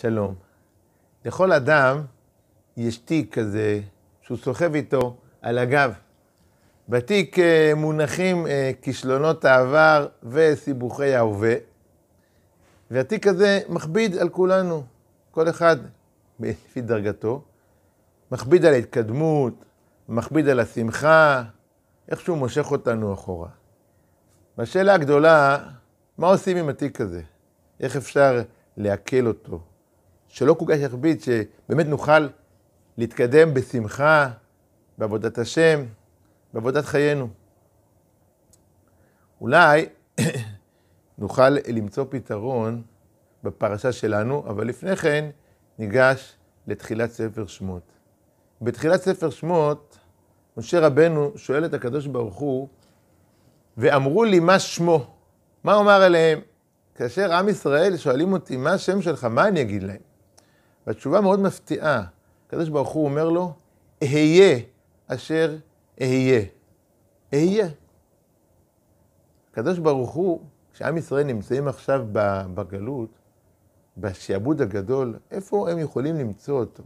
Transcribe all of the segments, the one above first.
שלום. לכל אדם יש תיק כזה שהוא סוחב איתו על הגב. בתיק אה, מונחים אה, כישלונות העבר וסיבוכי ההווה, והתיק הזה מכביד על כולנו, כל אחד לפי דרגתו, מכביד על ההתקדמות, מכביד על השמחה, איכשהו מושך אותנו אחורה. והשאלה הגדולה, מה עושים עם התיק הזה? איך אפשר לעכל אותו? שלא כל כך יכביד, שבאמת נוכל להתקדם בשמחה, בעבודת השם, בעבודת חיינו. אולי נוכל למצוא פתרון בפרשה שלנו, אבל לפני כן ניגש לתחילת ספר שמות. בתחילת ספר שמות, משה רבנו שואל את הקדוש ברוך הוא, ואמרו לי מה שמו. מה אומר עליהם? כאשר עם ישראל שואלים אותי, מה השם שלך, מה אני אגיד להם? והתשובה מאוד מפתיעה. הקדוש ברוך הוא אומר לו, אהיה אשר אהיה. אהיה. הקדוש ברוך הוא, כשעם ישראל נמצאים עכשיו בגלות, בשעבוד הגדול, איפה הם יכולים למצוא אותו?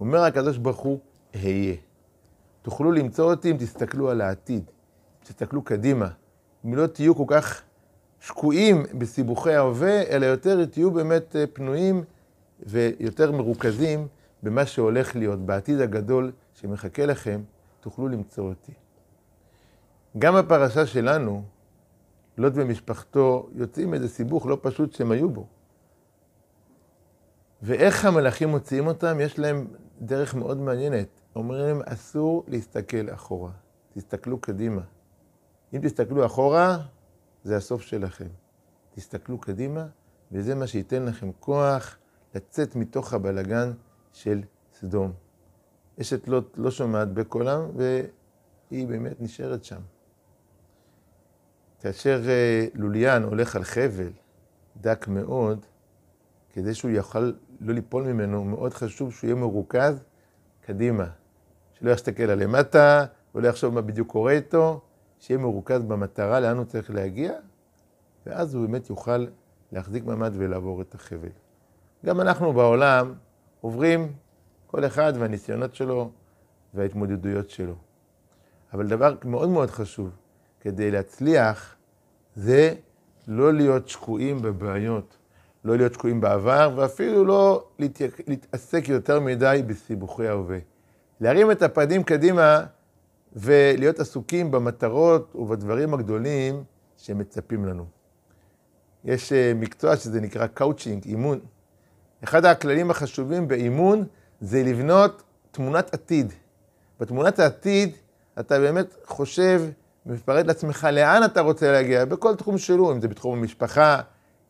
אומר הקדוש ברוך הוא, אהיה. תוכלו למצוא אותי אם תסתכלו על העתיד, תסתכלו קדימה. אם לא תהיו כל כך שקועים בסיבוכי ההווה, אלא יותר תהיו באמת אה, פנויים ויותר מרוכזים במה שהולך להיות בעתיד הגדול שמחכה לכם, תוכלו למצוא אותי. גם הפרשה שלנו, לוט ומשפחתו יוצאים מאיזה סיבוך לא פשוט שהם היו בו. ואיך המלאכים מוציאים אותם? יש להם דרך מאוד מעניינת. אומרים להם, אסור להסתכל אחורה, תסתכלו קדימה. אם תסתכלו אחורה, זה הסוף שלכם. תסתכלו קדימה, וזה מה שייתן לכם כוח לצאת מתוך הבלגן של סדום. אשת לוט לא שומעת בקולם, והיא באמת נשארת שם. כאשר אה, לוליין הולך על חבל דק מאוד, כדי שהוא יוכל לא ליפול ממנו, מאוד חשוב שהוא יהיה מרוכז קדימה. שלא יסתכל על למטה, ולא יחשוב מה בדיוק קורה איתו, שיהיה מרוכז במטרה, לאן הוא צריך להגיע, ואז הוא באמת יוכל להחזיק מעמד ולעבור את החבל. גם אנחנו בעולם עוברים כל אחד והניסיונות שלו וההתמודדויות שלו. אבל דבר מאוד מאוד חשוב, כדי להצליח, זה לא להיות שקועים בבעיות, לא להיות שקועים בעבר, ואפילו לא להתעסק יותר מדי בסיבוכי ההווה. להרים את הפנים קדימה ולהיות עסוקים במטרות ובדברים הגדולים שמצפים לנו. יש אה, מקצוע שזה נקרא קאוצ'ינג, אימון. אחד הכללים החשובים באימון זה לבנות תמונת עתיד. בתמונת העתיד אתה באמת חושב, מפרט לעצמך לאן אתה רוצה להגיע, בכל תחום שלו, אם זה בתחום המשפחה,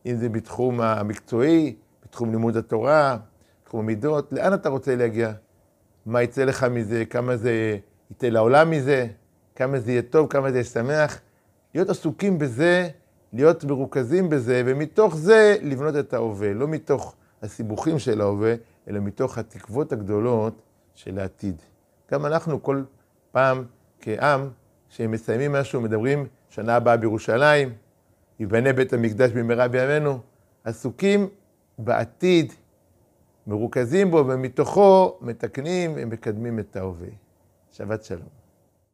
אם זה בתחום המקצועי, בתחום לימוד התורה, בתחום המידות, לאן אתה רוצה להגיע? מה יצא לך מזה, כמה זה ייתן לעולם מזה, כמה זה יהיה טוב, כמה זה יהיה שמח. להיות עסוקים בזה, להיות מרוכזים בזה, ומתוך זה לבנות את ההווה, לא מתוך הסיבוכים של ההווה, אלא מתוך התקוות הגדולות של העתיד. גם אנחנו כל פעם כעם, שמסיימים משהו, מדברים, שנה הבאה בירושלים, ייבנה בית המקדש במהרה בימינו, עסוקים בעתיד, מרוכזים בו, ומתוכו מתקנים ומקדמים את ההווה. שבת שלום.